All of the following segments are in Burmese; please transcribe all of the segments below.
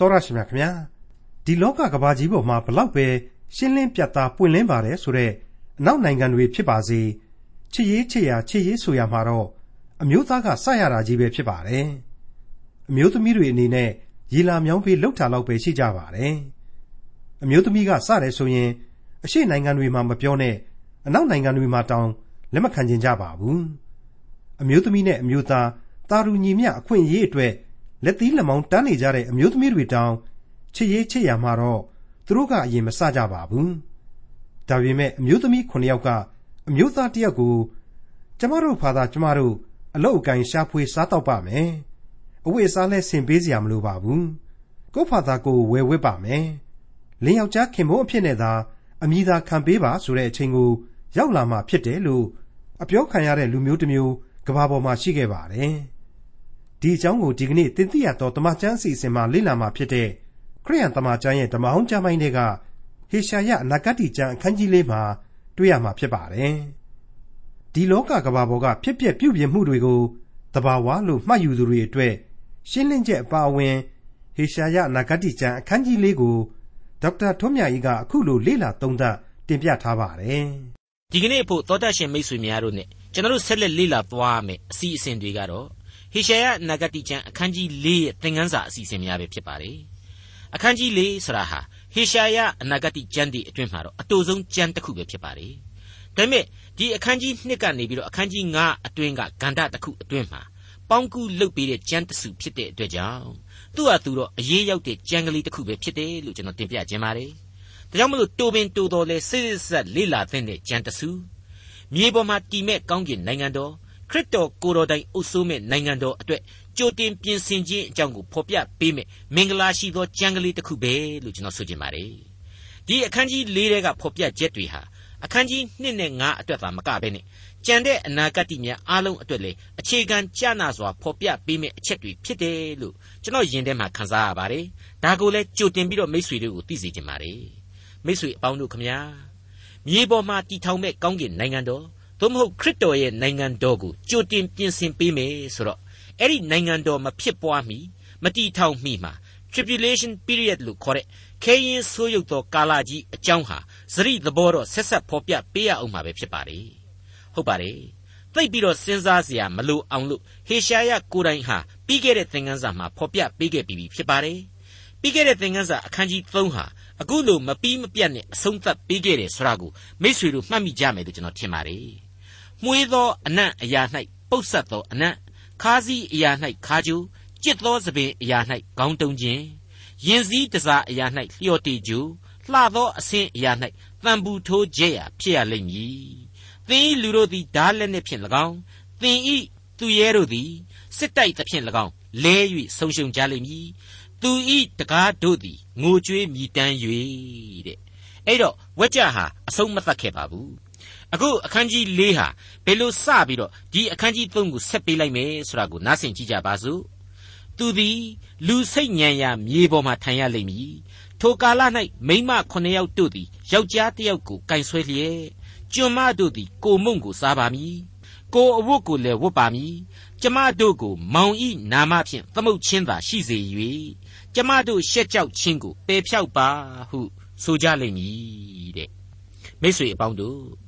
တော်ရရှိမြခင်ဗျာဒီလောကကဘာကြီးပေါ်မှာဘလောက်ပဲရှင်းလင်းပြတ်သားပွင့်လင်းပါတယ်ဆိုတော့အနောက်နိုင်ငံတွေဖြစ်ပါစေချစ်ရေးချစ်ရာချစ်ရေးဆိုရမှာတော့အမျိုးသားကစရတာကြီးပဲဖြစ်ပါတယ်အမျိုးသမီးတွေအနေနဲ့ရီလာမြောင်းပေးလှုပ်ထားတော့ပဲရှိကြပါတယ်အမျိုးသမီးကစတယ်ဆိုရင်အရှိနိုင်ငံတွေမှာမပြောနဲ့အနောက်နိုင်ငံတွေမှာတောင်လက်မခံကျင်ကြပါဘူးအမျိုးသမီးနဲ့အမျိုးသားတာရူညီမျှအခွင့်အရေးအတွက် လက်သီးလက်မောင်းတန်းနေကြတဲ့အမျိုးသမီးတွေတောင်ချစ်ရေးချစ်ရမှာတော့သူတို့ကအရင်မစကြပါဘူးဒါပေမဲ့အမျိုးသမီး9ယောက်ကအမျိုးသားတစ်ယောက်ကိုကျမတို့ဖာသာကျမတို့အလောက်အကိုင်းရှာဖွေစားတော့ပါမယ်အဝိအစားလဲဆင်ပေးစရာမလိုပါဘူးကို့ဖာသာကိုဝယ်ဝစ်ပါမယ်လင်းယောက်ျားခင်မိုးအဖြစ်နဲ့သာအမိသာခံပေးပါဆိုတဲ့အချိန်ကိုရောက်လာမှဖြစ်တယ်လို့အပြောခံရတဲ့လူမျိုးတစ်မျိုးကဘာပေါ်မှာရှိခဲ့ပါတယ် ဒီအကြောင်းကိုဒီကနေ့တင်ပြရတော့တမချန်းအစီအစဉ်မှာလေ့လာမှာဖြစ်တဲ့ခရိယန်တမချန်းရဲ့ဓမ္မဟောင်းကျမ်းပိုင်းတွေကဟေရှာယအနာဂတ်ကျမ်းအခန်းကြီးလေးမှာတွေ့ရမှာဖြစ်ပါတယ်ဒီလောကကဘာပေါ်ကဖြစ်ပျက်ပြုပြင်မှုတွေကိုတဘာဝလို့မှတ်ယူသူတွေအတွက်ရှင်းလင်းချက်အပါအဝင်ဟေရှာယအနာဂတ်ကျမ်းအခန်းကြီးလေးကိုဒေါက်တာထွန်းမြတ်ကြီးကအခုလိုလေ့လာသုံးသပ်တင်ပြထားပါတယ်ဒီကနေ့ဖို့သောတရှင်မိတ်ဆွေများတို့ ਨੇ ကျွန်တော်တို့ဆက်လက်လေ့လာသွားမယ်အစီအစဉ်တွေကတော့ ဟေရှာယနဂတိကျမ်းအခန်းကြီး၄ရဲ့သင်ခန်းစာအစီအစဉ်များပဲဖြစ်ပါတယ်။အခန်းကြီး၄ဆိုတာဟာဟေရှာယအနာဂတိကျမ်းဒီအတွင်းမှာတော့အတူဆုံးကျမ်းတစ်ခုပဲဖြစ်ပါတယ်။ဒါပေမဲ့ဒီအခန်းကြီး2ကနေပြီးတော့အခန်းကြီး9အတွင်းကဂန္ဓတစ်ခုအတွင်းမှာပေါင်းကူးလုပ်ပေးတဲ့ကျမ်းတစုဖြစ်တဲ့အတွက်ကြောင့်သူ့ဟာသူတော့အရေးရောက်တဲ့ကျမ်းကလေးတစ်ခုပဲဖြစ်တယ်လို့ကျွန်တော်တင်ပြခြင်းပါတယ်။ဒါကြောင့်မလို့တိုပင်တိုတော်လဲစစ်စစ်ဆက်လေ့လာသင့်တဲ့ကျမ်းတစုမြေပေါ်မှာတည်မဲ့ကောင်းကင်နိုင်ငံတော် ခရစ်တော်ကိုတော်တိုင်အုပ်စိုးမဲ့နိုင်ငံတော်အတွက်ကြိုတင်ပြင်ဆင်ခြင်းအကြောင်းကိုဖော်ပြပေးမယ်မင်္ဂလာရှိသောကျမ်းကလေးတစ်ခုပဲလို့ကျွန်တော်ဆိုချင်ပါတယ်ဒီအခန်းကြီး၄ထဲကဖော်ပြချက်တွေဟာအခန်းကြီး1နဲ့5အတွက်သာမကဘဲနဲ့ကြံတဲ့အနာဂတ်များအားလုံးအတွက်လေအခြေခံကြနာစွာဖော်ပြပေးမယ့်အချက်တွေဖြစ်တယ်လို့ကျွန်တော်ယင်ထဲမှာခန်းစားရပါတယ်ဒါကိုလည်းကြိုတင်ပြီးတော့မိษွေတို့ကိုသိစေချင်ပါတယ်မိษွေအပေါင်းတို့ခမညာမြေပေါ်မှာတည်ထောင်မဲ့ကောင်းကင်နိုင်ငံတော် သို့မဟုတ်ခရစ်တော်ရဲ့နိုင်ငံတော်ကိုကြိုတင်ပြင်ဆင်ပေးမယ်ဆိုတော့အဲ့ဒီနိုင်ငံတော်မဖြစ်ပွားမီမတီထောင်မီမှာ tribulation period လို့ခေါ်တဲ့ခဲရင်ဆိုးရုပ်သောကာလကြီးအကြောင်းဟာစရိသဘောတော့ဆက်ဆက်ဖော်ပြပေးရအောင်မှာပဲဖြစ်ပါလေဟုတ်ပါတယ်သိပြီးတော့စဉ်းစားစရာမလိုအောင်လို့ဟေရှာယကိုယ်တိုင်ဟာပြီးခဲ့တဲ့သင်ခန်းစာမှာဖော်ပြပေးခဲ့ပြီးဖြစ်ပါတယ်ပြီးခဲ့တဲ့သင်ခန်းစာအခန်းကြီး3ဟာအခုလိုမပြီးမပြတ်နဲ့အဆုံးသတ်ပေးခဲ့တယ်ဆိုတာကိုမိษွေတို့မှတ်မိကြမယ်လို့ကျွန်တော်ထင်ပါတယ် မွှေးသောအနံ့အရာ၌ပုတ်ဆက်သောအနံ့ခါးစည်းအရာ၌ခါကြိုကြစ်သောသပင်အရာ၌ခေါင်းတုံးခြင်းရင်စည်းတစားအရာ၌လျှော်တေကြိုလှသောအဆင်းအရာ၌တံပူထိုးကျဲ့ရာဖြစ်ရလိမ့်မည်သင်ဤလူတို့သည်ဓာလက်နှင့်ဖြင့်၎င်းသင်ဤသူရဲတို့သည်စစ်တိုက်သဖြင့်၎င်းလဲ၍ဆုံရှုံကြလိမ့်မည်သူဤတကားတို့သည်ငိုကြွေးမြည်တမ်း၍တဲ့အဲ့တော့ဝက်ကြဟာအဆုံးမသတ်ခဲ့ပါဘူး အခုအခန်းကြီး၄ဟာဘယ်လိုစပြီးတော့ဒီအခန်းကြီး၃ကိုဆက်ပေးလိုက်မယ်ဆိုတာကိုနားဆင်ကြည့်ကြပါစို့သူသည်လူစိတ်ညံရာမြေပေါ်မှာထိုင်ရလိမ့်မည်ထိုကာလ၌မိမခုနှစ်ယောက်တို့သည်ယောက်ျားတစ်ယောက်ကိုကင်ဆွဲလျက်ကျွန်မတို့သည်ကိုမုံကိုစားပါမည်ကိုအဝတ်ကိုလည်းဝတ်ပါမည်ကျမတို့ကိုမောင်ဤနာမဖြင့်သမုတ်ချင်းသာရှိစေ၍ကျမတို့ရှက်ကြောက်ခြင်းကိုပယ်ဖြောက်ပါဟုဆိုကြလိမ့်မည်တဲ့မိတ်ဆွေအပေါင်းတို့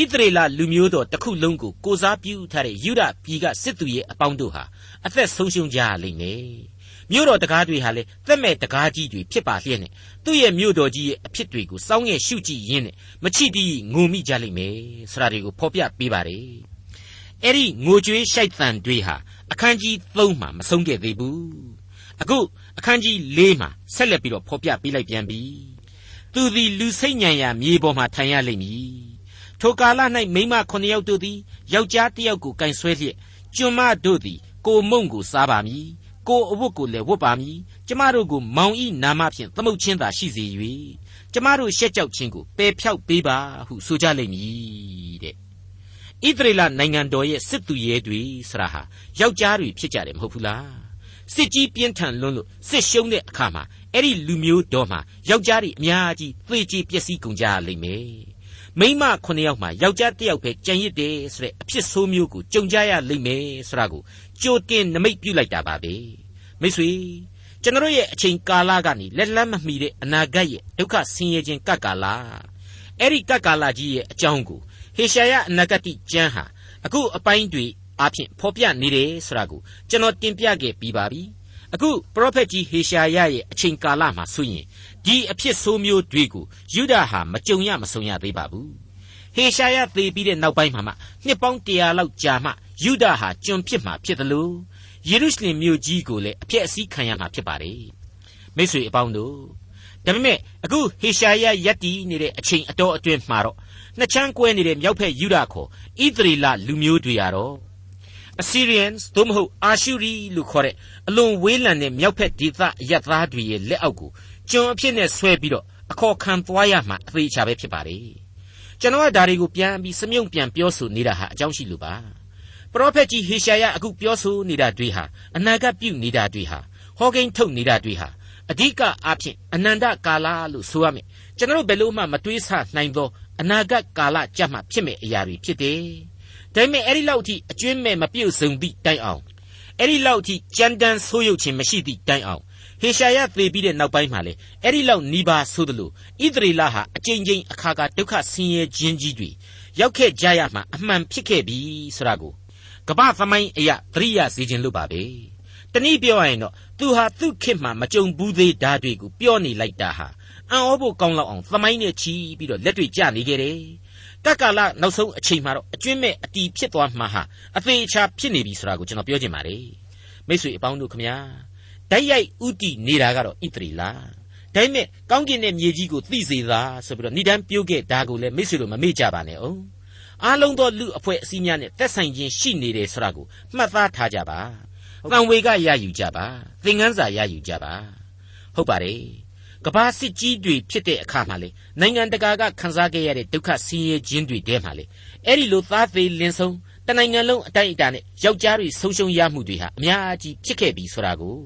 ဣသရေလလူမျိုးတော်တစ်ခုလုံးကိုကိုစားပြုထားတဲ့ယူဒပြည်ကစစ်သူရဲ့အပေါင်းတို့ဟာအသက်ဆုံးရှုံးကြရလိမ့်မယ်။မြို့တော်တကားတွေဟာလည်းသက်မဲ့တကားကြီးတွေဖြစ်ပါလျက်နဲ့သူ့ရဲ့မြို့တော်ကြီးရဲ့အဖြစ်တွေကိုစောင်းငယ်ရှုကြည့်ရင်းနဲ့မချိတီးငိုမိကြလိမ့်မယ်ဆိုတာတွေကိုဖော်ပြပေးပါတယ်။အဲ့ဒီငိုကြွေးရှိုက်တန်တွေဟာအခန်းကြီး3မှာမဆုံးခဲ့သေးဘူး။အခုအခန်းကြီး4မှာဆက်လက်ပြီးတော့ဖော်ပြပေးလိုက်ပြန်ပြီ။သူသည်လူစိတ်ညံရာမြေပေါ်မှာထိုင်ရလိမ့်မည် ထိုကာလ၌မိမခုနှစ်ယောက်တို့သည်ယောက်ျားတစ်ယောက်ကိုကင်ဆွဲလျက်ကျွန်မတို့သည်ကိုမုံကိုစားပါမည်ကိုအဝတ်ကိုလည်းဝတ်ပါမည်ကျမတို့ကိုမောင်ဤနာမဖြင့်သမုတ်ချင်းသာရှိစေ၍ကျမတို့ရှက်ကြောက်ခြင်းကိုပယ်ဖြောက်ပေးပါဟုဆိုကြလိမ့်မည်တဲ့ဣသရေလနိုင်ငံတော်ရဲ့စစ်သူရဲတွေဆရာဟာယောက်ျားတွေဖြစ်ကြတယ်မဟုတ်ဘူးလားစစ်ကြီးပြင်းထန်လွန်းလို့စစ်ရှုံးတဲ့အခါမှာအဲ့ဒီလူမျိုးတော်မှာယောက်ျားတွေအများကြီးသေချေပျက်စီးကုန်ကြရလိမ့်မယ် မိန်းမ9ယောက်မှာယောက်ျားတစ်ယောက်ပဲကြံရစ်တယ်ဆိုတဲ့အဖြစ်ဆိုးမျိုးကိုကြုံကြရလိမ့်မယ်ဆိုတာကိုကြိုတင်နမိတ်ပြုလိုက်တာပါပဲမိတ်ဆွေကျွန်တော်ရဲ့အချိန်ကာလကနေလက်လက်မမီတဲ့အနာဂတ်ရဲ့ဒုက္ခဆင်းရဲခြင်းကပ်ကာလအဲ့ဒီကပ်ကာလကြီးရဲ့အကြောင်းကိုဟေရှာယအနာဂတိကျမ်းဟာအခုအပိုင်းတွေအဖြစ်ဖော်ပြနေတယ်ဆိုတာကိုကျွန်တော်တင်ပြခဲ့ပြီးပါပြီအခုပရောဖက်ကြီးဟေရှာယရဲ့အချိန်ကာလမှာဆိုရင် ဒီအဖြစ်ဆိုးမျိုးတွေကိုယူဒာဟာမကြုံရမဆုံရသေးပါဘူးဟေရှာယသေပြီးတဲ့နောက်ပိုင်းမှာမှနှစ်ပေါင်းတရာလောက်ကြာမှယူဒာဟာကျွန်ဖြစ်မှာဖြစ်တယ်လို့ယေရုရှလင်မြို့ကြီးကိုလည်းအပြည့်အစည်းခံရမှာဖြစ်ပါတယ်မိတ်ဆွေအပေါင်းတို့ဒါပေမဲ့အခုဟေရှာယယက်တီနေတဲ့အချိန်အတော်အတွင်းမှာတော့နှစ်ချမ်းကွဲနေတဲ့မြောက်ဖက်ယူဒာခေါ်ဣသရေလလူမျိုးတွေရတော့ Assyrians သို့မဟုတ် Ashuri လို့ခေါ်တဲ့အလွန်ဝေးလံတဲ့မြောက်ဖက်ဒေသအရပ်သားတွေရဲ့လက်အောက်ကို ကျွန်အဖြစ်နဲ့ဆွဲပြီးတော့အခေါ်ခံသွားရမှာအသေးချာပဲဖြစ်ပါလေကျွန်တော်ကဒါတွေကိုပြန်ပြီးစမြုံပြန်ပြောဆိုနေတာဟာအကြောင်းရှိလို့ပါပရောဖက်ကြီးဟေရှာယအခုပြောဆိုနေတာတွေဟာအနာဂတ်ပြုနေတာတွေဟာဟောကိန်းထုတ်နေတာတွေဟာအဓိကအားဖြင့်အနန္တကာလလို့ဆိုရမယ်ကျွန်တော်ဘယ်လို့မှမတွေးဆနိုင်သောအနာဂတ်ကာလကြမှာဖြစ်မဲ့အရာတွေဖြစ်တယ်ဒါပေမဲ့အဲ့ဒီလောက်ထိအကျွင်းမဲ့မပြုတ်စုံသည့်တိုင်အောင်အဲ့ဒီလောက်ထိကြမ်းတမ်းဆိုးရုပ်ခြင်းမရှိသည့်တိုင်အောင် ဟေရှာယသေပြီးတဲ့နောက်ပိုင်းမှာလေအဲ့ဒီလောက်နီးပါးဆိုသလိုဣသရေလဟာအကြိမ်ကြိမ်အခါခါဒုက္ခဆင်းရဲခြင်းကြီးတွေရောက်ခဲ့ကြရမှာအမှန်ဖြစ်ခဲ့ပြီဆိုတာကိုကမ္ဘာသမိုင်းအရာသတိရစေခြင်းလို့ပါပဲတနည်းပြောရရင်တော့သူဟာသူ့ခေတ်မှာမကြုံဘူးသေးဓာတ်တွေကိုပြောနေလိုက်တာဟာအံ့ဩဖို့ကောင်းလောက်အောင်သမိုင်းနဲ့ချီပြီးတော့လက်တွေကျနေခဲ့တယ်တက္ကလာနောက်ဆုံးအချိန်မှာတော့အကျွင့်မဲ့အတီဖြစ်သွားမှာဟာအသေးအချာဖြစ်နေပြီဆိုတာကိုကျွန်တော်ပြောချင်ပါတယ်မိတ်ဆွေအပေါင်းတို့ခမညာ ဓာတ်ရိုက်ဥတီနေတာကတော့ဣတရီလာဒါပေမဲ့ကောင်းကင်နဲ့မြေကြီးကိုသိစေသာဆိုပြီးတော့ဏိဒန်းပြုတ်ခဲ့ဒါကိုလည်းမိတ်ဆွေတို့မမေ့ကြပါနဲ့အောင်အားလုံးသောလူအဖွဲ့အစည်းများနဲ့သက်ဆိုင်ခြင်းရှိနေတယ်ဆိုတာကိုမှတ်သားထားကြပါတန်ဝေကရယူကြပါသင်ငန်းစာရယူကြပါဟုတ်ပါတယ်ကဘာစစ်ကြီးတွေဖြစ်တဲ့အခါမှာလေနိုင်ငံတကာကခန်းစားခဲ့ရတဲ့ဒုက္ခဆင်းရဲခြင်းတွေတဲမှာလေအဲ့ဒီလိုသားသေးလင်းဆုံးတနိုင်ငံလုံးအတိုက်အတာနဲ့ယောက်ျားတွေဆုံးရှုံးရမှုတွေဟာအများကြီးဖြစ်ခဲ့ပြီဆိုတာကို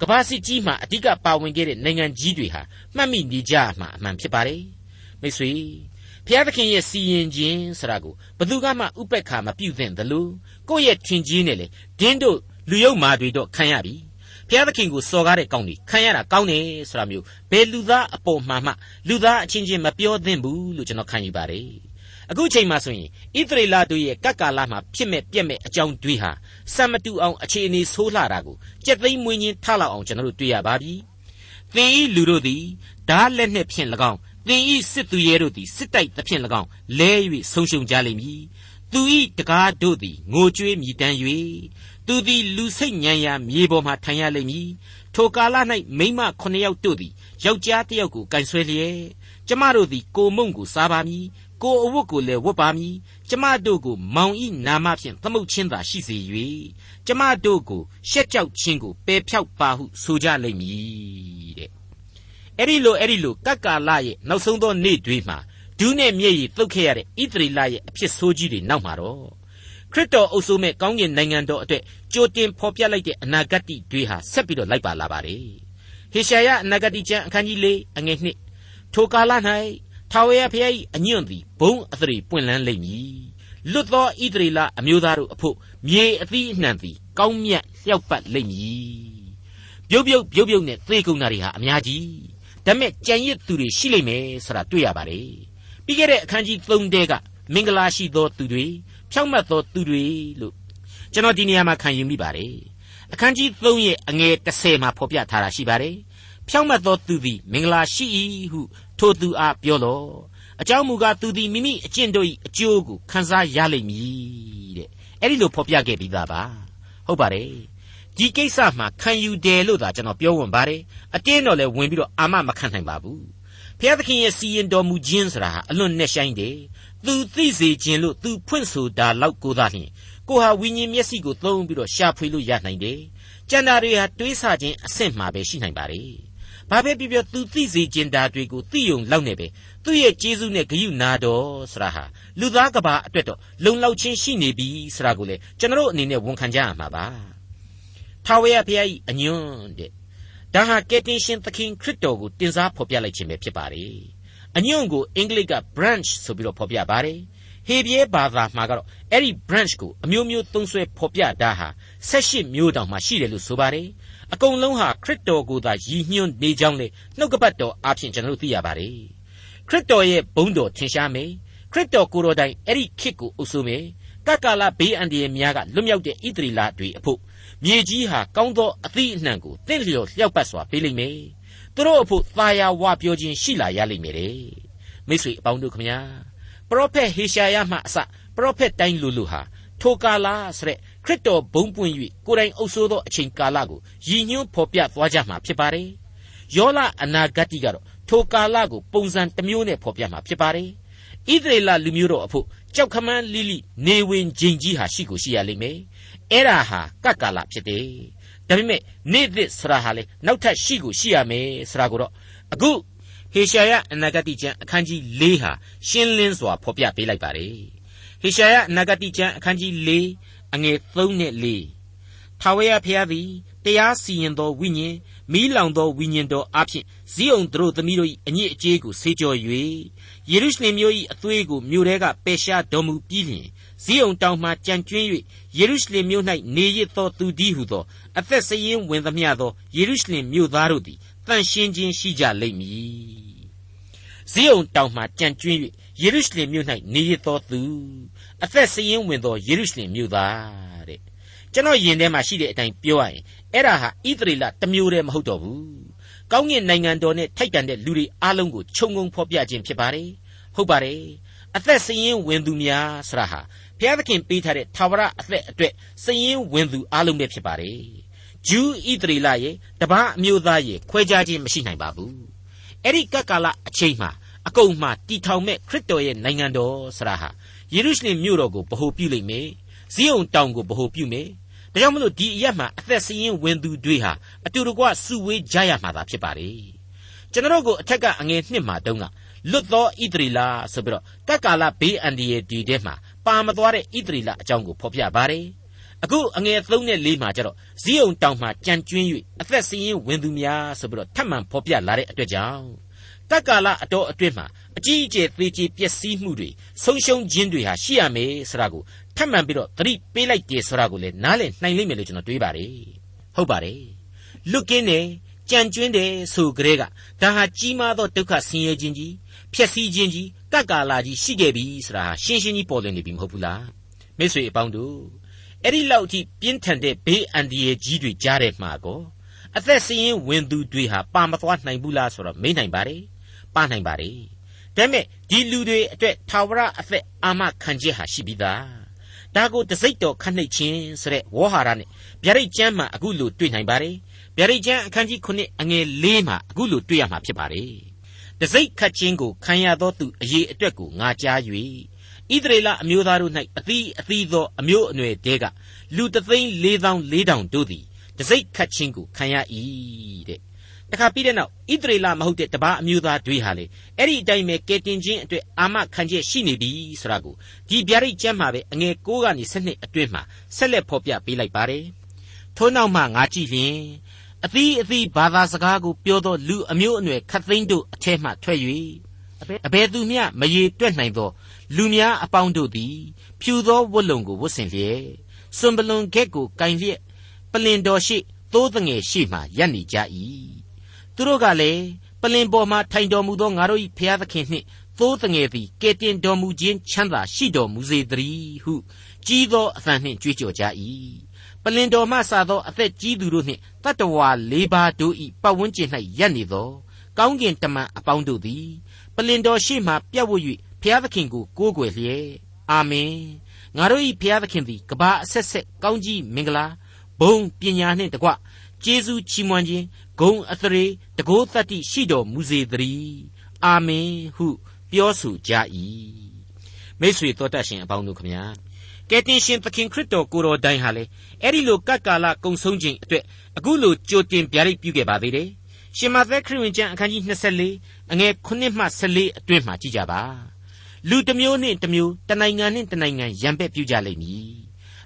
ကဘာစစ်ကြီးမှာအဓိကပါဝင်ခဲ့တဲ့နိုင်ငံကြီးတွေဟာမှတ်မိနေကြမှာအမှန်ဖြစ်ပါတယ်မိတ်ဆွေဘုရားသခင်ရဲ့စီရင်ခြင်းဆိုတာကိုဘယ်သူကမှဥပက္ခာမပြုသင့်သလိုကိုယ့်ရဲ့ထင်ကြီးနဲ့လေဒင်းတို့လူယုံမာတွေတော့ခံရပြီဘုရားသခင်ကိုစော်ကားတဲ့ကောင်းတွေခံရတာကောင်းတယ်ဆိုတာမျိုးဘယ်လူသားအပေါ်မှမှလူသားအချင်းချင်းမပြောသင့်ဘူးလို့ကျွန်တော်ခံယူပါတယ် အခုချိန်မှဆိုရင်ဣသရေလတို့ရဲ့ကပ်ကာလမှာဖြစ်မဲ့ပြက်မဲ့အကြောင်းတွေဟာစံမတူအောင်အခြေအနေဆိုးလှတာကိုကြက်သိမ်းမွေးချင်းထလောက်အောင်ကျွန်တော်တို့တွေ့ရပါပြီသင်ဤလူတို့သည်ဓာလက်နှင့်ဖြင့်၎င်းသင်ဤစစ်သူရဲတို့သည်စစ်တိုက်သဖြင့်၎င်းလဲ၍ဆုံးရှုံးကြလိမ့်မည်သူဤတကားတို့သည်ငိုကြွေးမြည်တမ်း၍သူသည်လူစိတ်ညံရာမြေပေါ်မှထိုင်ရလိမ့်မည်ထိုကာလ၌မိမခုနှစ်ယောက်တို့သည်ယောက်ျားတစ်ယောက်ကိုကန်ဆွဲလျက်ကျမတို့သည်ကိုမုံကိုစားပါမည် ကိုအဝတ်ကိုလည်းဝတ်ပါမည်ကျမတို့ကိုမောင်ဤနာမဖြင့်သမုတ်ချင်းသာရှိစေ၍ကျမတို့ကိုရှက်ကြောက်ခြင်းကိုပယ်ဖြောက်ပါဟုဆိုကြလိမ့်မည်တဲ့အဲ့ဒီလိုအဲ့ဒီလိုကက္ကာလရဲ့နောက်ဆုံးသောနေ့တွေမှာဒူးနဲ့မျက်ရည်တုတ်ခဲ့ရတဲ့ဣသရေလရဲ့အဖြစ်ဆိုးကြီးတွေနောက်မှာတော့ခရစ်တော်အုပ်စိုးမဲ့ကောင်းကင်နိုင်ငံတော်အတွက်ကြိုတင်ဖော်ပြလိုက်တဲ့အနာဂတ်တွေဟာဆက်ပြီးတော့လိုက်ပါလာပါတယ်ဟေရှာယအနာဂတ်ကျမ်းအခန်းကြီး၄အငယ်၁ထိုကာလ၌ ထာဝရဘုရား၏အညွန့်သည်ဘုံအသရေပွင့်လန်းလိမ့်မည်လွတ်သောဣသရေလအမျိုးသားတို့အဖို့မြေအသီးအနှံသည်ကောင်းမြတ်လျှောက်ပတ်လိမ့်မည်ပြုတ်ပြုတ်ပြုတ်ပြုတ်နဲ့သေကုန်တာတွေဟာအများကြီးဒါပေမဲ့ကြံရစ်သူတွေရှိလိမ့်မယ်ဆိုတာတွေ့ရပါတယ်ပြီးခဲ့တဲ့အခန်းကြီး3တဲကမင်္ဂလာရှိသောသူတွေဖြောင့်မတ်သောသူတွေလို့ကျွန်တော်ဒီနေရာမှာခံယူမိပါတယ်အခန်းကြီး3ရဲ့အငယ်30မှာဖော်ပြထားတာရှိပါတယ်ဖြောင့်မတ်သောသူသည်မင်္ဂလာရှိ၏ဟု ထိုသူအားပြောလော့အကြောင်းမူကားသူသည်မိမိအကျင့်တို့၏အကျိုးကိုခံစားရလိမ့်မည်တဲ့အဲ့ဒီလိုဖော်ပြခဲ့ပြီးသားပါဟုတ်ပါတယ်ဒီကိစ္စမှာခံယူတယ်လို့သာကျွန်တော်ပြောဝင်ပါတယ်အတင်းတော့လည်းဝင်ပြီးတော့အာမမခံနိုင်ပါဘူးဘုရားသခင်ရဲ့စီရင်တော်မူခြင်းဆိုတာဟာအလွန်နဲ့ဆိုင်တယ်သူသိစေခြင်းလို့သူဖွင့်ဆိုတာလောက်ကိုသာလျှင်ကိုဟာဝိညာဉ်မျက်စိကိုသုံးပြီးတော့ရှာဖွေလို့ရနိုင်တယ်ကျန်တာတွေဟာတွေးဆခြင်းအဆင့်မှာပဲရှိနိုင်ပါတယ် ဘာပဲပြောပြောသူသိစေခြင်းဓာတွေကိုသိယုံလောက်နေပဲသူ့ရဲ့ကျေးဇူးနဲ့ဂရုနာတော်ဆိုတာဟာလူသားကဘာအတွက်တော့လုံလောက်ချင်းရှိနေပြီဆိုတာကိုလေကျွန်တော်အနေနဲ့ဝန်ခံကြရမှာပါထာဝရဘုရား၏အညွန့်တဲ့ဒါဟာကယ်တင်ရှင်သခင်ခရစ်တော်ကိုတင်စားဖော်ပြလိုက်ခြင်းပဲဖြစ်ပါတယ်အညွန့်ကိုအင်္ဂလိပ်က branch ဆိုပြီးတော့ဖော်ပြပါတယ်ဟေဘရဲဘာသာမှာကတော့အဲ့ဒီ branch ကိုအမျိုးမျိုးသုံးဆွဲဖော်ပြတာဟာ18မျိုးတောင်မှရှိတယ်လို့ဆိုပါတယ် အကုန်လုံးဟာခရစ်တော်ကိုသာရည်ညွှန်းနေကြောင်းလေနှုတ်ကပတ်တော်အားဖြင့်ကျွန်တော်တို့သိရပါတယ်ခရစ်တော်ရဲ့ဘုန်းတော်ထင်ရှားမယ်ခရစ်တော်ကိုယ်တော်တိုင်အဲ့ဒီခေတ်ကိုအုပ်စိုးမယ်ကကလာဘေးအန္တရာယ်များကလွတ်မြောက်တဲ့ဣသရီလတွေအဖို့မြေကြီးဟာကောင်းသောအသည့်အနှံကိုတင့်လျော်လျှောက်ပတ်စွာပေးလိမ့်မယ်သူတို့အဖို့သာယာဝပြောခြင်းရှိလာရလိမ့်မယ်တဲ့မိတ်ဆွေအပေါင်းတို့ခမညာပရောဖက်ဟေရှာယမှအစပရောဖက်တိုင်းလူလူဟာ ထိုကာလဆိုတဲ့ခရစ်တော်ဘုံပွင့်၍ကိုယ်တိုင်အုပ်ဆိုးသောအချိန်ကာလကိုရည်ညွှန်းဖော်ပြသွားကြမှာဖြစ်ပါတယ်ယောလအနာဂတ်တိကတော့ထိုကာလကိုပုံစံတစ်မျိုးနဲ့ဖော်ပြမှာဖြစ်ပါတယ်ဣသရေလလူမျိုးတော်အဖို့ကြောက်ခမန်းလိလိနေဝင်ခြင်းကြီးဟာရှိကိုရှိရလိမ့်မယ်အဲ့ဒါဟာကတ်ကာလဖြစ်တယ်ဒါပေမဲ့နေ့သစ်ဆရာဟာလေနောက်ထပ်ရှိကိုရှိရမယ်ဆရာကိုတော့အခုဟေရှာယအနာဂတိကျမ်းအခန်းကြီး၄ဟာရှင်းလင်းစွာဖော်ပြပေးလိုက်ပါတယ် ဟေရှာယအနာဂတိကျမ်းအခန်းကြီး၄အငယ်3နဲ့4ထာဝရဘုရားသည်တရားစီရင်သောဝိညာဉ်မိလောင်သောဝိညာဉ်တော်အဖြစ်ဇီးအောင်တို့သမီးတို့၏အညစ်အကြေးကိုဆေးကြော်၍ယေရုရှလင်မြို့၏အသွေးကိုမြို့ထဲကပယ်ရှားတော်မူပြီးလျှင်ဇီးအောင်တောင်မှကြံကျွင်း၍ယေရုရှလင်မြို့၌နေရသောသူဒီဟုသော အသက်စရင်ဝင်သမျှသောယေရုရှလင်မြို့သားတို့သည်တန်ရှင်းခြင်းရှိကြလိမ့်မည်ဇီးအောင်တောင်မှကြံကျွင်း၍ယေရုရှလင်မြို့၌နေရသောသူ အသက်စရင်ဝင်သောယေရုရှလင်မြို့သားတဲ့ကျွန်တော်ယင်ထဲမှာရှိတဲ့အတိုင်းပြောရရင်အဲ့ဒါဟာဣသရေလတစ်မျိုးတည်းမဟုတ်တော့ဘူးကောင်းကင်နိုင်ငံတော်နဲ့ထိုက်တန်တဲ့လူတွေအားလုံးကိုခြုံငုံဖော်ပြခြင်းဖြစ်ပါတယ်ဟုတ်ပါတယ်အသက်စရင်ဝင်သူများဆရာဟာဘုရားသခင်ပေးထားတဲ့သာဝရအသက်အတွက်စရင်ဝင်သူအားလုံးပဲဖြစ်ပါတယ်ဂျူးဣသရေလရဲ့တပားအမျိုးသားရဲ့ခွဲခြားခြင်းမရှိနိုင်ပါဘူးအဲ့ဒီကပ်ကာလအချိန်မှာအကုန်မှတီထောင်မဲ့ခရစ်တော်ရဲ့နိုင်ငံတော်ဆရာဟာ ယေရုရှလင်မြို့တော်ကိုဗဟိုပြုလိမ့်မယ်ဇီးုံတောင်ကိုဗဟိုပြုမယ်ဒါကြောင့်မလို့ဒီအရက်မှာအသက်စရင်ဝင်သူတွေဟာအတူတကွစုဝေးကြရမှာသာဖြစ်ပါလေကျွန်တော်ကိုအထက်ကအငယ်နှစ်မှာတုန်းကလွတ်သောဣသရီလာဆိုပြီးတော့ကက်ကာလဘေးအန္တရာယ်ဒီထဲမှာပါမသွားတဲ့ဣသရီလာအကြောင်းကိုဖော်ပြပါတယ်အခုအငယ်3နဲ့4မှာကျတော့ဇီးုံတောင်မှာကြံကျွင်း၍အသက်စရင်ဝင်သူများဆိုပြီးတော့ထပ်မံဖော်ပြလာတဲ့အတွက်ကြောင့်ကက်ကာလအတော်အတွင်းမှာအ ကြီးအကျယ်သေချေပျက်စီးမှုတွေဆုံးရှုံးခြင်းတွေဟာရှိရမယ်ဆိုတာကိုထပ်မံပြီးတော့သတိပေးလိုက်တယ်ဆိုတာကိုလည်းနားလည်နိုင်လိမ့်မယ်လို့ကျွန်တော်တွေးပါတယ်ဟုတ်ပါတယ်လွတ်ကင်းတယ်ကြံကျွင်းတယ်ဆိုကြတဲ့ကဒါဟာကြီးမားသောဒုက္ခဆင်းရဲခြင်းကြီးဖျက်ဆီးခြင်းကြီးကပ်ကာလာကြီးရှိခဲ့ပြီဆိုတာဟာရှင်းရှင်းကြီးပေါ်လွင်နေပြီမဟုတ်ဘူးလားမိတ်ဆွေအပေါင်းတို့အဲ့ဒီလောက်ထိပြင်းထန်တဲ့ဘေးအန္တရာယ်ကြီးတွေကြားတဲ့မှာကောအသက်စရင်ဝင်သူတွေဟာပါမသွားနိုင်ဘူးလားဆိုတော့မေးနိုင်ပါတယ်ပါနိုင်ပါတယ် ဒါပေမဲ့ဒီလူတွေအတွက်ထာဝရအသက်အာမခံချက်ဟာရှိပြီးသားဒါကိုတစိတ်တော်ခတ်နှိတ်ခြင်းဆိုတဲ့ဝေါ်ဟာရနဲ့ဗျာဒိတ်ကျမ်းမှာအခုလိုတွေ့နိုင်ပါတယ်ဗျာဒိတ်ကျမ်းအခန်းကြီး9အငယ်၄မှာအခုလိုတွေ့ရမှာဖြစ်ပါတယ်တစိတ်ခတ်ခြင်းကိုခံရသောသူအရေးအတွက်ကိုငါကြား၍ဣသရေလအမျိုးသားတို့၌အသီးအသီးသောအမျိုးအနွယ်တဲကလူတသိန်း၄သောင်း၄တောင်တို့သည်တစိတ်ခတ်ခြင်းကိုခံရ၏တဲ့ တခါပြီးတဲ့နောက်ဣသရေလမဟုတ်တဲ့တပါးအမျိုးသားတွေဟာလေအဲ့ဒီအတိုင်းပဲကဲတင်ခြင်းအတွက်အာမခံချက်ရှိနေပြီဆိုတာကိုဒီဗျာဒိတ်ကျမ်းမှာပဲအငယ်6ကနေ7အတွင်းမှာဆက်လက်ဖော်ပြပေးလိုက်ပါတယ်ထို့နောက်မှငါကြည့်လျင်အသီးအသီးဘာသာစကားကိုပြောသောလူအမျိုးအနွယ်ခတ်သိန်းတို့အထက်မှထွက်၍အဘယ်သူမျှမရေတွက်နိုင်သော လူများအပေါင်းတို့သည် ဖြူသောဝတ်လုံကိုဝတ်ဆင်လျက်စွန်ပလွန်ခက်ကိုကင်လျက်ပလင်တော်ရှိသိုးတငယ်ရှိမှရပ်နေကြ၏ သူတို့ကလည်းပလင်ပေါ်မှာထိုင်တော်မူသောငါတို့၏ဖျားသခင်နှင့်သိုးတငယ်သည်ကဲတင်တော်မူခြင်းချမ်းသာရှိတော်မူစေတည်းဟုကြီးသောအသံနှင့်ကြွေးကြော်ကြ၏ပလင်တော်မှစသောအသက်ကြီးသူတို့နှင့်တတ္တဝါလေးပါးတို့၏ပတ်ဝန်းကျင်၌ရပ်နေသောကောင်းကင်တမန်အပေါင်းတို့သည်ပလင်တော်ရှိမှပြတ်ဝတ်၍ဖျားသခင်ကိုကိုးကွယ်လျက်အာမင်ငါတို့၏ဖျားသခင်သည်ကဘာအဆက်ဆက်ကောင်းကြီးမင်္ဂလာဘုံပညာနှင့်တကွကျေးဇူးချီးမွမ်းခြင်း ဂုံအသရေတကိုးတတ္တိရှိတော်မူစေတည်းအာမင်ဟုပြောဆိုကြ၏မိတ်ဆွေတော်တတ်ရှင်အပေါင်းတို့ခမညာကယ်တင်ရှင်သခင်ခရစ်တော်ကိုတော်တိုင်ဟာလေအဲ့ဒီလိုကပ်ကာလကုံဆုံးခြင်းအတွက်အခုလိုကြိုတင်ဗျာဒိတ်ပြုခဲ့ပါသေးတယ်ရှင်မသက်ခရစ်ဝင်ကျမ်းအခန်းကြီး24အငယ်9မှ14အတွင်းမှာကြည့်ကြပါလူတစ်မျိုးနှင့်တစ်မျိုးတနိုင်ငံနှင့်တနိုင်ငံရံပက်ပြုကြလိမ့်မည်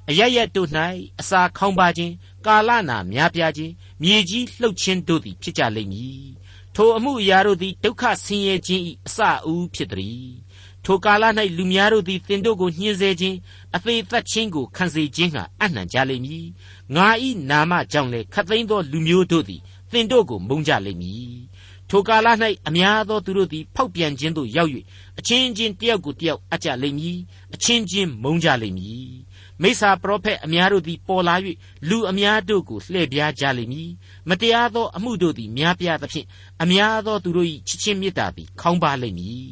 အရရက်တို့၌အစာခေါင်းပါခြင်းကာလနာများပြားခြင်း မြေကြီးလှုပ်ခြင်းတို့သည်ဖြစ်ကြလိမ့်မည်ထိုအမှုအရာတို့သည်ဒုက္ခဆင်းရဲခြင်း၏အစအဦးဖြစ်သည်ထိုကာလ၌လူများတို့သည်သင်တို့ကိုညှင်းဆဲခြင်းအသေးသက်ခြင်းကိုခံစေခြင်းဟာအနှံကြလိမ့်မည်ငါဤနာမကြောင့်လည်းခတ်သိမ်းသောလူမျိုးတို့သည်သင်တို့ကိုမုန်းကြလိမ့်မည်ထိုကာလ၌အများသောသူတို့သည်ဖောက်ပြန်ခြင်းသို့ရောက်၍အချင်းချင်းတယောက်ကိုတယောက်အကြလိမ့်မည်အချင်းချင်းမုန်းကြလိမ့်မည် မိစ္ဆာပရောဖက်အများတို့သည်ပေါ်လာ၍လူအများတို့ကိုလှည့်ပြားကြလိမ့်မည်မတရားသောအမှုတို့သည်များပြားသဖြင့်အများသောသူတို့၏ချစ်ချင်းမေတ္တာသည်ခေါင်းပါလိမ့်မည်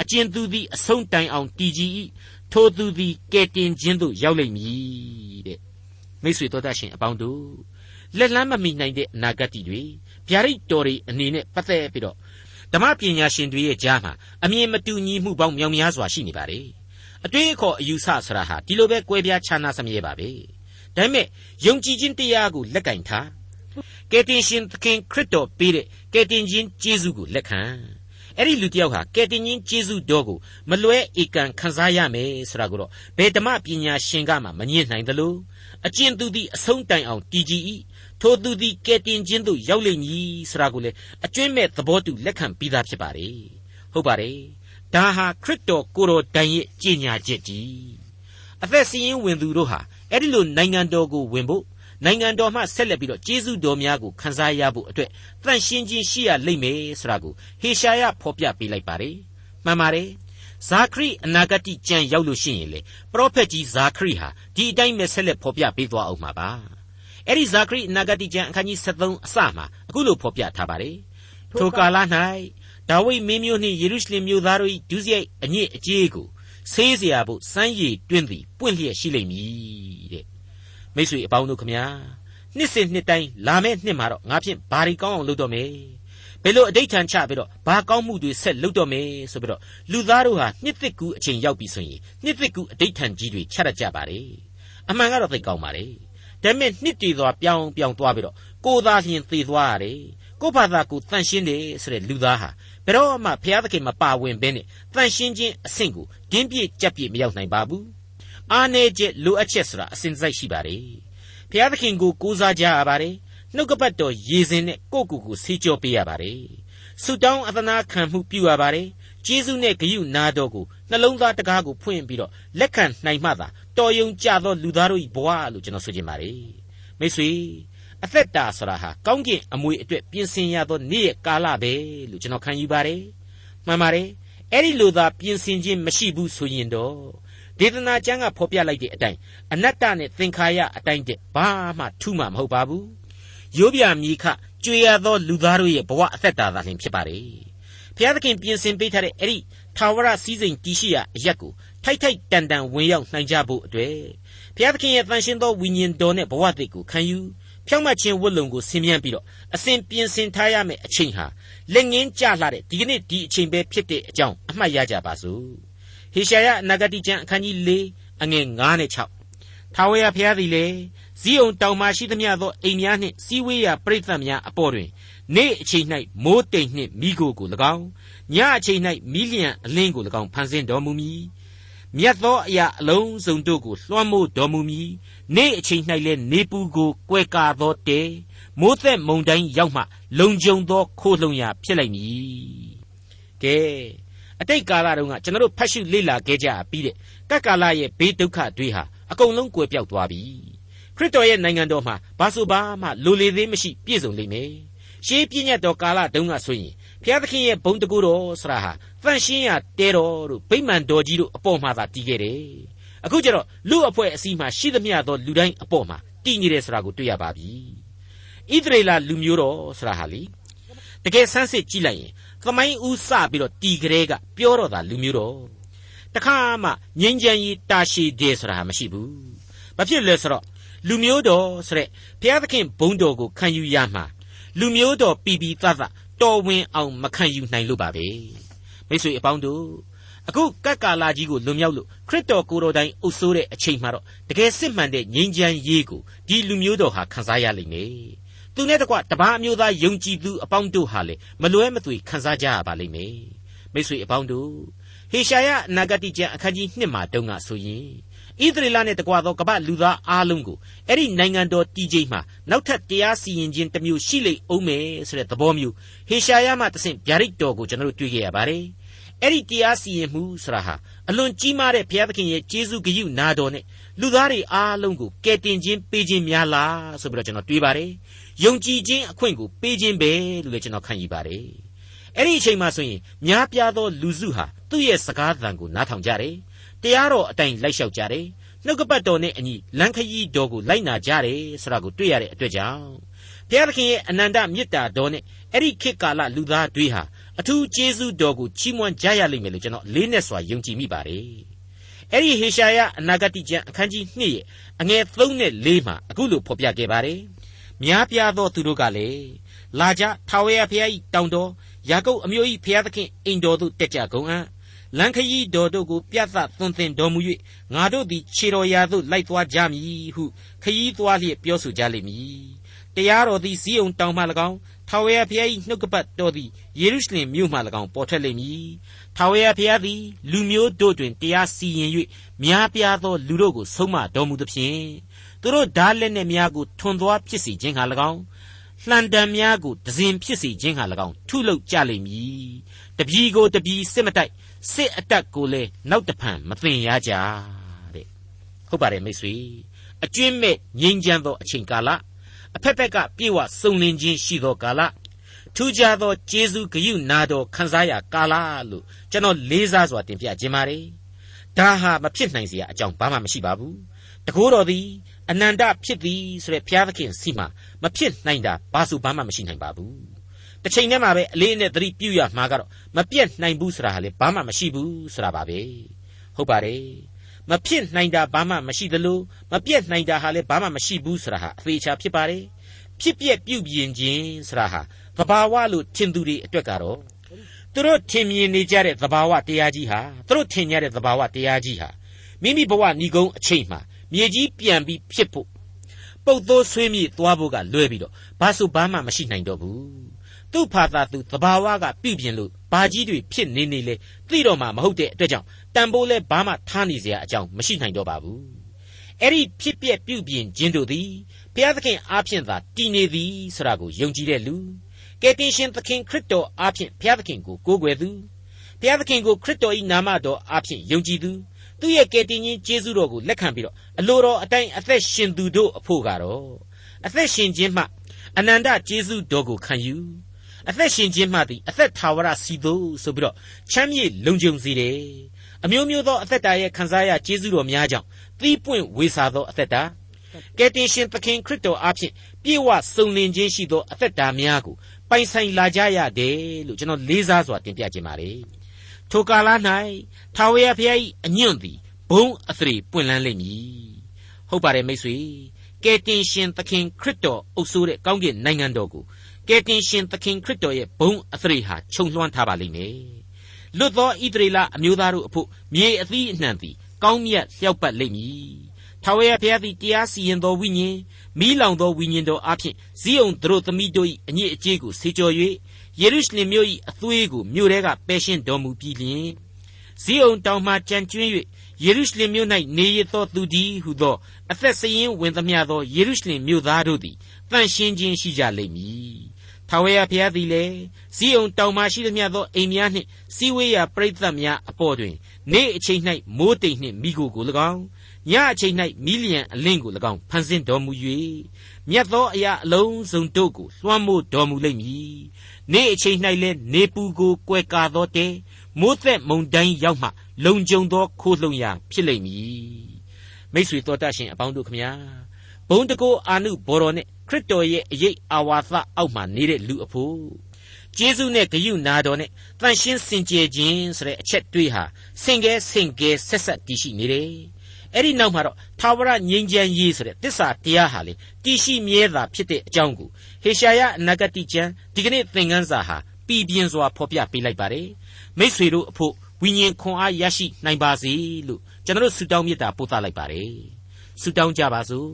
အကျဉ်သူသည်အဆုံးတိုင်အောင်တည်ကြည်၏ထိုသူသည်ကဲတင်ခြင်းသို့ရောက်လိမ့်မည်တဲ့မိတ်ဆွေတို့တတ်ရှင်အပေါင်းတို့လက်လန်းမမီနိုင်တဲ့အနာဂတ်တွေဗျာဒိတ်တော်တွေအနေနဲ့ပတ်သက်ပြီးတော့ဓမ္မပညာရှင်တွေရဲ့ကြားမှာအမြင်မတူညီမှုပေါင်းမြောက်များစွာရှိနေပါတယ် အတွေ့အခေါ်အယူဆဆိုတာဟာဒီလိုပဲကွဲပြားခြားနားစမြဲပါပဲဒါပေမဲ့ယုံကြည်ခြင်းတရားကိုလက်ကင်ထားကယ်တင်ရှင်သခင်ခရစ်တော်ပေးတဲ့ကယ်တင်ခြင်းကျေးဇူးကိုလက်ခံအဲ့ဒီလူတယောက်ဟာကယ်တင်ရှင်ကျေးဇူးတော်ကိုမလွဲဧကန်ခံစားရမယ်ဆိုတာကိုတော့ဘယ်ဓမ္မပညာရှင်ကမှမညှင်းနိုင်သလိုအကျဉ်သူသည်အဆုံးတိုင်အောင်တည်ကြည်၏ထိုသူသည်ကယ်တင်ခြင်းသို့ရောက်လိမ့်မည်ဆိုတာကိုလေအကျွင့်မဲ့သဘောတူလက်ခံပြီးသားဖြစ်ပါတယ်ဟုတ်ပါတယ် ဒါဟာခရစ်တော်ကိုယ်တော်တိုင်ရဲ့ကြင်ညာချက်ကြီးအသက်စီရင်ဝင်သူတို့ဟာအဲ့ဒီလိုနိုင်ငံတော်ကိုဝင်ဖို့နိုင်ငံတော်မှဆက်လက်ပြီးတော့ကျေးဇူးတော်များကိုခံစားရဖို့အတွက်တန်ရှင်းခြင်းရှိရလိမ့်မယ်ဆိုတာကိုဟေရှာယဖော်ပြပေးလိုက်ပါတယ်မှန်ပါတယ်ဇာခရိအနာဂတိကျမ်းရောက်လို့ရှိရင်လေပရောဖက်ကြီးဇာခရိဟာဒီအတိုင်းပဲဆက်လက်ဖော်ပြပေးသွားအောင်မှာပါအဲ့ဒီဇာခရိအနာဂတိကျမ်းအခန်းကြီး73အစမှာအခုလိုဖော်ပြထားပါတယ်ထိုကာလ၌ ဒါဝိဒ်မင်းမျိုးနှင့်ယေရုရှလင်မြို့သားတို့၏ဒုစရိုက်အညစ်အကြေးကိုဆေးเสียဖို့စမ်းရည်တွင်းသည်ပွင့်လျက်ရှိလိမ့်မည်တဲ့မိတ်ဆွေအပေါင်းတို့ခမညာနှစ်စဉ်နှစ်တိုင်းလာမယ့်နှစ်မှာတော့ငါဖြင့်ဘာတွေကောင်းအောင်လုပ်တော့မယ်ဘယ်လိုအဋိဌံချပြီးတော့ဘာကောင်းမှုတွေဆက်လုပ်တော့မယ်ဆိုပြီးတော့လူသားတို့ဟာနှစ်သက်ကူအချိန်ရောက်ပြီဆိုရင်နှစ်သက်ကူအဋိဌံကြီးတွေချရတတ်ကြပါလေအမှန်ကတော့သိကောင်းပါလေဒါပေမဲ့နှစ်တည်သွားပြောင်းပြောင်းသွားပြီးတော့ကိုသာလျင်သေသွားရတယ် ကိုဘာသာကိုတန်ရှင်းတယ်ဆိုတဲ့လူသားဟာဘယ်တော့မှဘုရားသခင်မပါဝင်ဘဲနဲ့တန်ရှင်းခြင်းအဆင့်ကိုဒင်းပြည့်ကြက်ပြည့်မရောက်နိုင်ပါဘူးအားနေချက်လိုအပ်ချက်ဆိုတာအစဉ်စိုက်ရှိပါတယ်ဘုရားသခင်ကိုကိုးစားကြရပါတယ်နှုတ်ကပတ်တော်ရည်စင်နဲ့ကိုယ့်ကိုယ်ကိုဆေးကြောပေးရပါတယ်ဆုတောင်းအသနာခံမှုပြုရပါတယ်ကျေးဇူးနဲ့ဂရုနာတော်ကိုနှလုံးသားတကားကိုဖွင့်ပြီးတော့လက်ခံနိုင်မှသာတော်ယုံကြသောလူသားတို့၏ဘဝလို့ကျွန်တော်ဆိုချင်ပါတယ်မိတ်ဆွေ အသက်တာဆိုတာဟာကောင်းကင်အမွေအတွက်ပြင်ဆင်ရသောနေ့ရက်ကာလပဲလို့ကျွန်တော်ခံယူပါတယ်မှန်ပါတယ်အဲ့ဒီလိုသာပြင်ဆင်ခြင်းမရှိဘူးဆိုရင်တော့ဒေသနာကျမ်းကဖော်ပြလိုက်တဲ့အတိုင်းအနတ္တနဲ့သင်္ခါရအတိုင်းတဲ့ဘာမှထူးမှမဟုတ်ပါဘူးရိုးပြမြေခကြွေရသောလူသားတို့ရဲ့ဘဝအသက်တာသာလျှင်ဖြစ်ပါတယ်ဘုရားသခင်ပြင်ဆင်ပေးထားတဲ့အဲ့ဒီထာဝရစည်းစိမ်တည်ရှိရာအရက်ကိုထိုက်ထိုက်တန်တန်ဝင်ရောက်နိုင်ကြဖို့အတွက်ဘုရားသခင်ရဲ့တန်ရှင်းသောဝိညာဉ်တော်နဲ့ဘဝသစ်ကိုခံယူ ဖြောင့်မတ်ခြင်းဝတ်လုံကိုဆင်မြန်းပြီးတော့အစဉ်ပြင်ဆင်ထားရမယ့်အချိန်ဟာလက်ငင်းကြလှတဲ့ဒီကနေ့ဒီအချိန်ပဲဖြစ်တဲ့အကြောင်းအမှတ်ရကြပါစို့ဟေရှာယအနာဂတိကျမ်းအခန်းကြီး၄အငယ်9နဲ့6ထာဝရဘုရားသည်လည်းဇီးအောင်တောင်မှရှိသမျှသောအိမ်များနှင့်စီးဝေးရာပရိသတ်များအပေါ်တွင်နေ့အချိန်၌မိုးတိမ်နှင့်မိကိုကို၎င်းညအချိန်၌မိလျံအလင်းကို၎င်းဖန်ဆင်းတော်မူမည် မြတ်သောအရာအလုံးစုံတို့ကိုလွှမ်းမိုးတော်မူမည်နေ့အချိန်၌လည်းနေပူကိုကွဲကာသောတဲမိုးသက်မုန်တိုင်းရောက်မှ လုံခြုံသောခိုးလှုံရာဖြစ်လိုက်မည်ကဲအတိတ်ကာလတုန်းကကျွန်တော်တို့ဖတ်ရှုလေ့လာခဲ့ကြပြီးတဲ့ကပ်ကာလရဲ့ဘေးဒုက္ခတွေဟာအကုန်လုံးကွယ်ပြောက်သွားပြီခရစ်တော်ရဲ့နိုင်ငံတော်မှာဘာဆိုဘာမှလိုလေသေးမရှိပြည့်စုံလိမ့်မယ်ရှေးပြည့်ညတ်တော်ကာလတုန်းကဆိုရင် ဘုရားသခင်ရဲ့ဘုံတကူတော်ဆရာဟာတန့်ရှင်းရတဲတော်တို့ဗိမာန်တော်ကြီးတို့အပေါ်မှာသာတည်ခဲ့တယ်အခုကျတော့လူအဖွဲ့အစည်းမှာရှိသမျှသောလူတိုင်းအပေါ်မှာတည်နေတယ်ဆိုတာကိုတွေ့ရပါပြီဣသရေလလူမျိုးတော်ဆိုတာဟာလေတကယ်ဆန်းစစ်ကြည့်လိုက်ရင်သမိုင်းဦးစပြီးတော့တီကလေးကပြောတော့တာလူမျိုးတော်တခါမှငြိမ်းချမ်းရေးတာရှည်တယ်ဆိုတာမရှိဘူးဘာဖြစ်လဲဆိုတော့လူမျိုးတော်ဆိုတဲ့ဘုရားသခင်ဘုန်းတော်ကိုခံယူရမှာလူမျိုးတော်ပြည်ပြည်သားသား တော်ဝင်အောင်မခံယူနိုင်လို့ပါပဲမိတ်ဆွေအပေါင်းတို့အခုကပ်ကာလာကြီးကိုလွန်မြောက်လို့ခရစ်တော်ကိုယ်တော်တိုင်အုပ်ဆိုးတဲ့အချိန်မှာတော့တကယ်စစ်မှန်တဲ့ငြိမ်းချမ်းရေးကိုဒီလူမျိုးတော်ဟာခံစားရလိမ့်မယ်သူနဲ့တကွတပားအမျိုးသားယုံကြည်သူအပေါင်းတို့ဟာလေမလွဲမသွေခံစားကြရပါလိမ့်မယ်မိတ်ဆွေအပေါင်းတို့ဟေရှာယအနာဂတိကျမ်းအခန်းကြီး1မှာတုန်းကဆိုရင် ဣသရေလနဲ့တကွာသောကမ္ဘာလူသားအားလုံးကိုအဲ့ဒီနိုင်ငံတော်တည်ခြင်းမှာနောက်ထပ်တရားစီရင်ခြင်းတစ်မျိုးရှိလိမ့်အောင်မယ်ဆိုတဲ့သဘောမျိုးဟေရှာယမှတဆင့်ဗျာဒိတ်တော်ကိုကျွန်တော်တို့တွေ့ခဲ့ရပါတယ်အဲ့ဒီတရားစီရင်မှုဆိုတာဟာအလွန်ကြီးမားတဲ့ဘုရားသခင်ရဲ့ကျေးဇူးဂရုနာတော်နဲ့လူသားတွေအားလုံးကိုကယ်တင်ခြင်းပေးခြင်းများလားဆိုပြီးတော့ကျွန်တော်တွေးပါတယ်ယုံကြည်ခြင်းအခွင့်ကိုပေးခြင်းပဲလို့လည်းကျွန်တော်ခံယူပါတယ်အဲ့ဒီအချိန်မှဆိုရင်များပြားသောလူစုဟာသူ့ရဲ့စကားသံကိုနားထောင်ကြတယ် တရားတော်အတိုင်းလိုက်လျှောက်ကြတယ်နှုတ်ကပတ်တော်နဲ့အညီလမ်းခရီးတော်ကိုလိုက်နာကြတယ်ဆိုတာကိုတွေ့ရတဲ့အတွက်ကြောင့်ဘုရားသခင်ရဲ့အနန္တမေတ္တာတော်နဲ့အဲ့ဒီခေတ်ကာလလူသားတွေဟာအထူးကျေးဇူးတော်ကိုချီးမွမ်းကြရလိမ့်မယ်လို့ကျွန်တော်လေးနဲ့စွာယုံကြည်မိပါတယ်အဲ့ဒီဟေရှာယအနာဂတိကျမ်းအခန်းကြီး2ရဲ့အငယ်3နဲ့4မှာအခုလိုဖော်ပြခဲ့ပါတယ်များပြားသောသူတို့ကလည်းလာကြထာဝရဘုရား၏တောင်တော်ယာကုပ်အမျိုး၏ဘုရားသခင်အိမ်တော်သို့တက်ကြကုန်အံ့ လန်ခရီးတော်တို့ကိုပြသသွန်သင်တော်မူ၍ငါတို့သည်ခြေတော်ရာသို့လိုက်သွားကြမည်ဟုခရီးသွားလျက်ပြောဆိုကြလိမ့်မည်တရားတော်သည်ဇီးုံတောင်မှ၎င်းထာဝရဘုရား၏နှုတ်ကပတ်တော်သည်ယေရုရှလင်မြို့မှ၎င်းပေါ်ထွက်လိမ့်မည်ထာဝရဘုရားသည်လူမျိုးတို့တွင်တရားစီရင်၍များပြားသောလူတို့ကိုဆုံးမတော်မူသဖြင့်သူတို့ဓာလက်နှင့်များကိုထွန်သွားဖြစ်စေခြင်းဟာ၎င်းလှန်တံများကိုဒဇင်ဖြစ်စေခြင်းဟာ၎င်းထုလုပ်ကြလိမ့်မည်တပြီကိုတပြီစစ်မတိုက် စစ်အတက်ကိုလည်းနောက်တဖန်မတင်ရကြတဲ့ဟုတ်ပါတယ်မိတ်ဆွေအကျွင့်မဲ့ငြိမ်းချမ်းသောအချိန်ကာလအဖက်ဖက်ကပြေဝစုံလင်ခြင်းရှိသောကာလထူးခြားသောကျေးဇူးဂရုနာတော်ခံစားရကာလလို့ကျွန်တော်လေးစားစွာတင်ပြခြင်းပါတယ်ဒါဟာမဖြစ်နိုင်စရာအကြောင်းဘာမှမရှိပါဘူးတကိုးတော်သည်အနန္တဖြစ်သည်ဆိုတဲ့ဘုရားသခင်စီမှာမဖြစ်နိုင်တာဘာစုဘာမှမရှိနိုင်ပါဘူး တစ်ချိန်တည်းမှာပဲအလေးနဲ့သတိပြုရမှာကတော့မပြတ်နိုင်ဘူးဆိုတာဟာလေဘာမှမရှိဘူးဆိုတာပါပဲဟုတ်ပါတယ်မဖြစ်နိုင်တာဘာမှမရှိသလိုမပြတ်နိုင်တာဟာလည်းဘာမှမရှိဘူးဆိုတာဟာအသေးချာဖြစ်ပါတယ်ဖြစ်ပြက်ပြုပြင်ခြင်းဆိုတာဟာသဘာဝလို့ထင်သူတွေအတွက်ကတော့သူတို့ထင်မြင်နေကြတဲ့သဘာဝတရားကြီးဟာသူတို့ထင်ကြတဲ့သဘာဝတရားကြီးဟာမိမိဘဝဏီကုံအချိန်မှာမြေကြီးပြန်ပြီးဖြစ်ဖို့ပုတ်သိုးဆွေးမြေ့သွားဖို့ကလွဲပြီးတော့ဘာဆိုဘာမှမရှိနိုင်တော့ဘူး သူ့ဖာသာသူသဘာဝကပြုပြင်လို့ဘာကြီးတွေဖြစ်နေနေလဲသိတော့မှမဟုတ်တဲ့အတွက်ကြောင့်တန်ဖိုးလဲဘာမှထားနေစရာအကြောင်းမရှိနိုင်တော့ပါဘူးအဲ့ဒီဖြစ်ပျက်ပြုပြင်ခြင်းတို့သည်ဘုရားသခင်အားဖြင့်သာတည်နေသည်ဆိုတာကိုယုံကြည်တဲ့လူကယ်တင်ရှင်သခင်ခရစ်တော်အားဖြင့်ဘုရားသခင်ကိုကိုးကွယ်သူဘုရားသခင်ကိုခရစ်တော်၏နာမတော်အားဖြင့်ယုံကြည်သူသူ့ရဲ့ကယ်တင်ရှင်ယေရှုတော်ကိုလက်ခံပြီးတော့အလိုတော်အတိုင်းအသက်ရှင်သူတို့အဖို့ကတော့အသက်ရှင်ခြင်းမှအနန္တယေရှုတော်ကိုခံယူ အသက်ရှင်ခြင်းမှသည်အသက်ထာဝရစီသို့ဆိုပြီးတော့ချမ်းမြေ့လုံခြုံစေတယ်အမျိုးမျိုးသောအသက်တာရဲ့ခံစားရကျေးဇူးတော်များကြောင့်သီးပွင့်ဝေစာသောအသက်တာကယ်တင်ရှင်သခင်ခရစ်တော်အားဖြင့်ပြေဝစုံလင်ခြင်းရှိသောအသက်တာများကိုပိုင်ဆိုင်လာကြရတယ်လို့ကျွန်တော်လေးစားစွာတင်ပြခြင်းပါတယ်ထိုကာလ၌ထာဝရဘုရား၏အညွန့်သည်ဘုံအသရေပွင့်လန်းလိမ့်မည်ဟုတ်ပါတယ်မိတ်ဆွေ ကယ်တင်ရှင်သခင်ခရစ်တော်အုပ်စိုးတဲ့ကောင်းကင်နိုင်ငံတော်ကိုကယ်တင်ရှင်သခင်ခရစ်တော်ရဲ့ဘုံအသရေဟာခြုံလွှမ်းထားပါလိမ့်မယ်လွတ်သောဣသရေလအမျိုးသားတို့အဖို့မြေအသီးအနှံသည်ကောင်းမြတ်လျောက်ပတ်လိမ့်မည်ထာဝရဘုရားသည်တရားစီရင်တော်ဝိညာဉ်မိလောင်သောဝိညာဉ်တော်အဖျင်ဇီးအောင်တို့သမီးတို့၏အညစ်အကြေးကိုဆေကြော်၍ယေရုရှလင်မြို့၏အသွေးကိုမြို့ထဲကပယ်ရှင်းတော်မူပြီးလျှင်ဇီးအောင်တောင်မှကြံကျွင်း၍ ယေရုရှလင်မြို့၌နေရသောသူသည်ဟုသောအသက်စရင်ဝင်သမျှသောယေရုရှလင်မြို့သားတို့သည်တန်ရှင်းခြင်းရှိကြလိမ့်မည်ထာဝရဘုရားသည်လည်းဇီးအောင်တောင်မှရှိသမျှသောအိမ်များနှင့်စီဝေးရာပရိသတ်များအပေါ်တွင်နေ့အချိန်၌မိုးတိမ်နှင့်မိကိုကို၎င်းညအချိန်၌မီလီယံအလင်းကို၎င်းဖန်ဆင်းတော်မူ၍မြတ်သောအရာအလုံးစုံတို့ကိုလွှမ်းမိုးတော်မူလိမ့်မည်နေ့အချိန်၌လည်းနေပူကိုကွယ်ကာသောတဲ မိုးသက်မုန်တိုင်းရောက်မှလုံခြုံသောခိုးလှုံရာဖြစ်လိမ့်မည်မိတ်ဆွေတော်တတ်ရှင်အပေါင်းတို့ခမညာဘုံတကိုအာနုဘော်တော်နဲ့ခရစ်တော်ရဲ့အရေးအာဝါသအောက်မှာနေတဲ့လူအဖို့ကျေးဇူးနဲ့ဂရုနာတော်နဲ့တန်ရှင်းစင်ကြယ်ခြင်းဆိုတဲ့အချက်တွေးဟာစင်ကဲစင်ကဲဆက်ဆက်တည်ရှိနေတယ်အဲ့ဒီနောက်မှာတော့သာဝရငြိမ်းချမ်းရေးဆိုတဲ့တစ္ဆာတရားဟာလေတည်ရှိမြဲတာဖြစ်တဲ့အကြောင်းကိုဟေရှာယအနာဂတိကျမ်းဒီကနေ့သင်ခန်းစာဟာပြည်ပြင်းစွာဖော်ပြပေးလိုက်ပါတယ် မိษွေတို့အဖို့ဝိညာဉ်ခွန်အားရရှိနိုင်ပါစေလို့ကျွန်တော်ဆုတောင်းမေတ္တာပို့သလိုက်ပါတယ်ဆုတောင်းကြပါစို့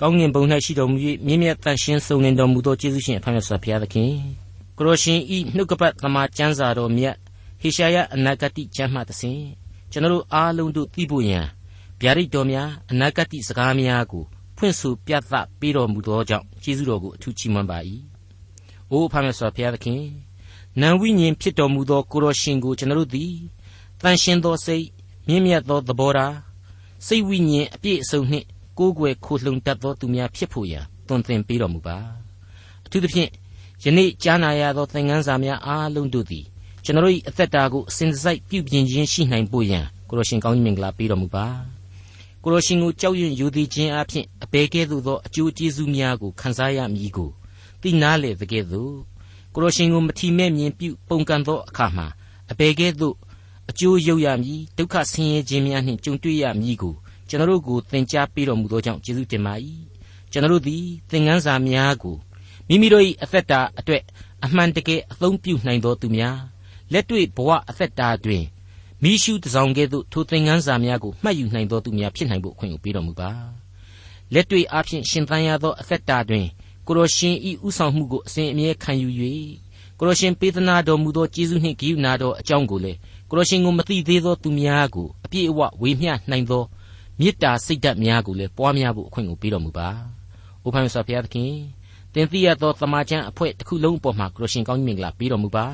ကောင်းငင်ဘုံ၌ရှိတော်မူ၍မြင့်မြတ်တန်ရှင်းစုံလင်တော်မူသောကျေးဇူးရှင်အဖခင်ဆရာဘုရားသခင်ကိုရရှင်ဤနှုတ်ကပတ်သမာကျမ်းစာတော်မြတ်ဟေရှာယအနာဂတိကျမ်းမှတဆင်ကျွန်တော်အားလုံးတို့သိဖို့ရန်ဗျာဒိတ်တော်များအနာဂတိစကားများကိုဖွင့်ဆိုပြသပေးတော်မူသောကြောင့်ကျေးဇူးတော်ကိုအထူးချီးမွမ်းပါ၏။အိုးအဖမဆော်ဘုရားသခင် နံဝိညာဉ်ဖြစ်တော်မူသောကိုရောရှင်ကိုကျွန်တော်တို့သည်တန်ရှင်သောစိတ်မြင့်မြတ်သောသဘောထားစိတ်ဝိညာဉ်အပြည့်အစုံနှင့်ကိုးကွယ်ခိုလှုံတတ်သောသူများဖြစ်ဖို့ရန်တွင်သင်ပေးတော်မူပါအထူးသဖြင့်ယနေ့ကြားနာရသောသင်ခန်းစာများအားလုံးတို့သည်ကျွန်တော်၏အသက်တာကိုအစဉ်တစိုက်ပြုပြင်ခြင်းရှိနိုင်ဖို့ရန်ကိုရောရှင်ကောင်းကြီးမင်္ဂလာပေးတော်မူပါကိုရောရှင်ကိုကြောက်ရွံ့ယိုသေးခြင်းအပြင်အဘယ်ကဲ့သို့သောအကျိုးကျေးဇူးများကိုခံစားရမည်ကိုသိနာလေတဲ့ကဲ့သို့ ကိုရောရှင်ကိုမထီမဲ့မြင်ပြုပုန်ကန်သောအခါမှာအဘယ်ကဲ့သို့အကျိုးရုပ်ရမည်ဒုက္ခဆင်းရဲခြင်းများနှင့်ကြုံတွေ့ရမည်ကိုကျွန်တော်တို့ကိုသင်ကြားပေးတော်မူသောကြောင့်ကျေးဇူးတင်ပါ၏ကျွန်တော်တို့သည်သင်ခန်းစာများကိုမိမိတို့၏အသက်တာအတွက်အမှန်တကယ်အသုံးပြုနိုင်သောသူများလက်တွေ့ဘဝအသက်တာတွင်မိရှုတစောင်ကဲ့သို့ထိုသင်ခန်းစာများကိုမှတ်ယူနိုင်သောသူများဖြစ်နိုင်ဖို့အခွင့်ကိုပေးတော်မူပါလက်တွေ့အားဖြင့်ရှင်သန်ရသောအသက်တာတွင် ကိုရရှင်ဤဥဆောင်မှုကိုအစဉ်အမြဲခံယူ၍ကိုရရှင်ပေးသနာတော်မူသောကျေးဇူးနှင့်ဂရုဏာတော်အကြောင်းကိုလည်းကိုရရှင်ကိုမသိသေးသောသူများကိုအပြည့်အဝဝေမျှနိုင်သောမေတ္တာစိတ်ဓာတ်များကိုလည်းပွားများဖို့အခွင့်ကိုပေးတော်မူပါ။အိုဖန်ဆာဖျားသခင်တင်သိရသောတမန်ကျန်အဖွဲ့တစ်ခုလုံးအပေါ်မှာကိုရရှင်ကောင်းကြီးမင်္ဂလာပေးတော်မူပါ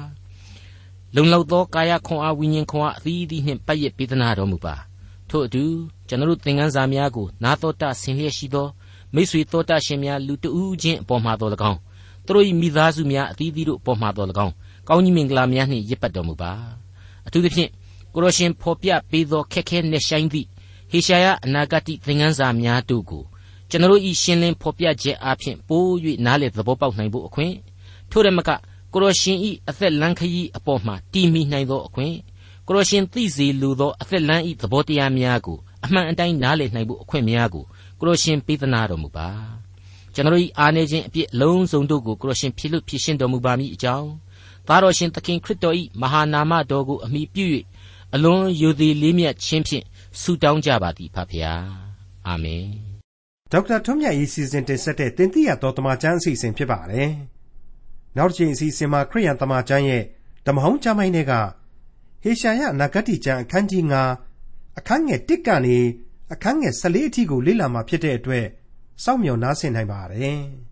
။လုံလောက်သောကာယခွန်အားဝိညာဉ်ခွန်အားအသီးသီးနှင့်ပတ်ရပေးသနာတော်မူပါ။ထို့အတူကျွန်တော်တို့သင်ခန်းစာများကိုနာတော်တာဆင်လျက်ရှိသော မိษွေတော်တတ်ရှင်များလူတဦးချင်းအပေါ်မှာတော်၎င်းသူတို့၏မိသားစုများအသီးသီးတို့အပေါ်မှာတော်၎င်းကောင်းကြီးမင်္ဂလာများနှင့်ရစ်ပတ်တော်မူပါအထူးသဖြင့်ကိုရရှင်ဖော်ပြပေးသောခက်ခဲနှက်ဆိုင်သည့်ဟေရှာယအနာဂတ်သင်ခန်းစာများတို့ကိုကျွန်တော်၏ရှင်းလင်းဖော်ပြခြင်းအပြင်ပိုး၍နားလေသဘောပေါက်နိုင်ဖို့အခွင့်ထို့ရမကကိုရရှင်၏အသက်လန်းခရီးအပေါ်မှာတည်မိနိုင်သောအခွင့်ကိုရရှင်သိစေလိုသောအသက်လန်း၏သဘောတရားများကိုအမှန်အတိုင်းနားလည်နိုင်ဖို့အခွင့်များကို ကိုရရှင်ပေးသနာတော်မူပါကျွန်တော်၏အားနေခြင်းအပြစ်လုံးစုံတို့ကိုကိုရရှင်ဖြစ်လို့ဖြစ်ရှင်းတော်မူပါမည်အကြောင်းသားတော်ရှင်သခင်ခရစ်တော်၏မဟာနာမတော်ကိုအမိပြု၍အလွန်ယိုသည်လေးမြတ်ခြင်းဖြင့်ဆုတောင်းကြပါသည်ဖဖျားအာမင်ဒေါက်တာထွန်းမြတ်၏စီစဉ်တင်ဆက်တဲ့တင်ပြတော်တမချန်းအစီအစဉ်ဖြစ်ပါတယ်နောက်တစ်ချိန်အစီအစဉ်မှာခရိယန်တမချန်းရဲ့ဓမ္မဟောင်းကျမ်းပိုင်းတွေကဟေရှာယနဂတိကျမ်းအခန်းကြီး9အခန်းငယ်1ကနေ အခန်းငယ်14အထိကိုလေ့လာမှာဖြစ်တဲ့အတွက်စောင့်မျှော်နားဆင်နိုင်ပါတယ်။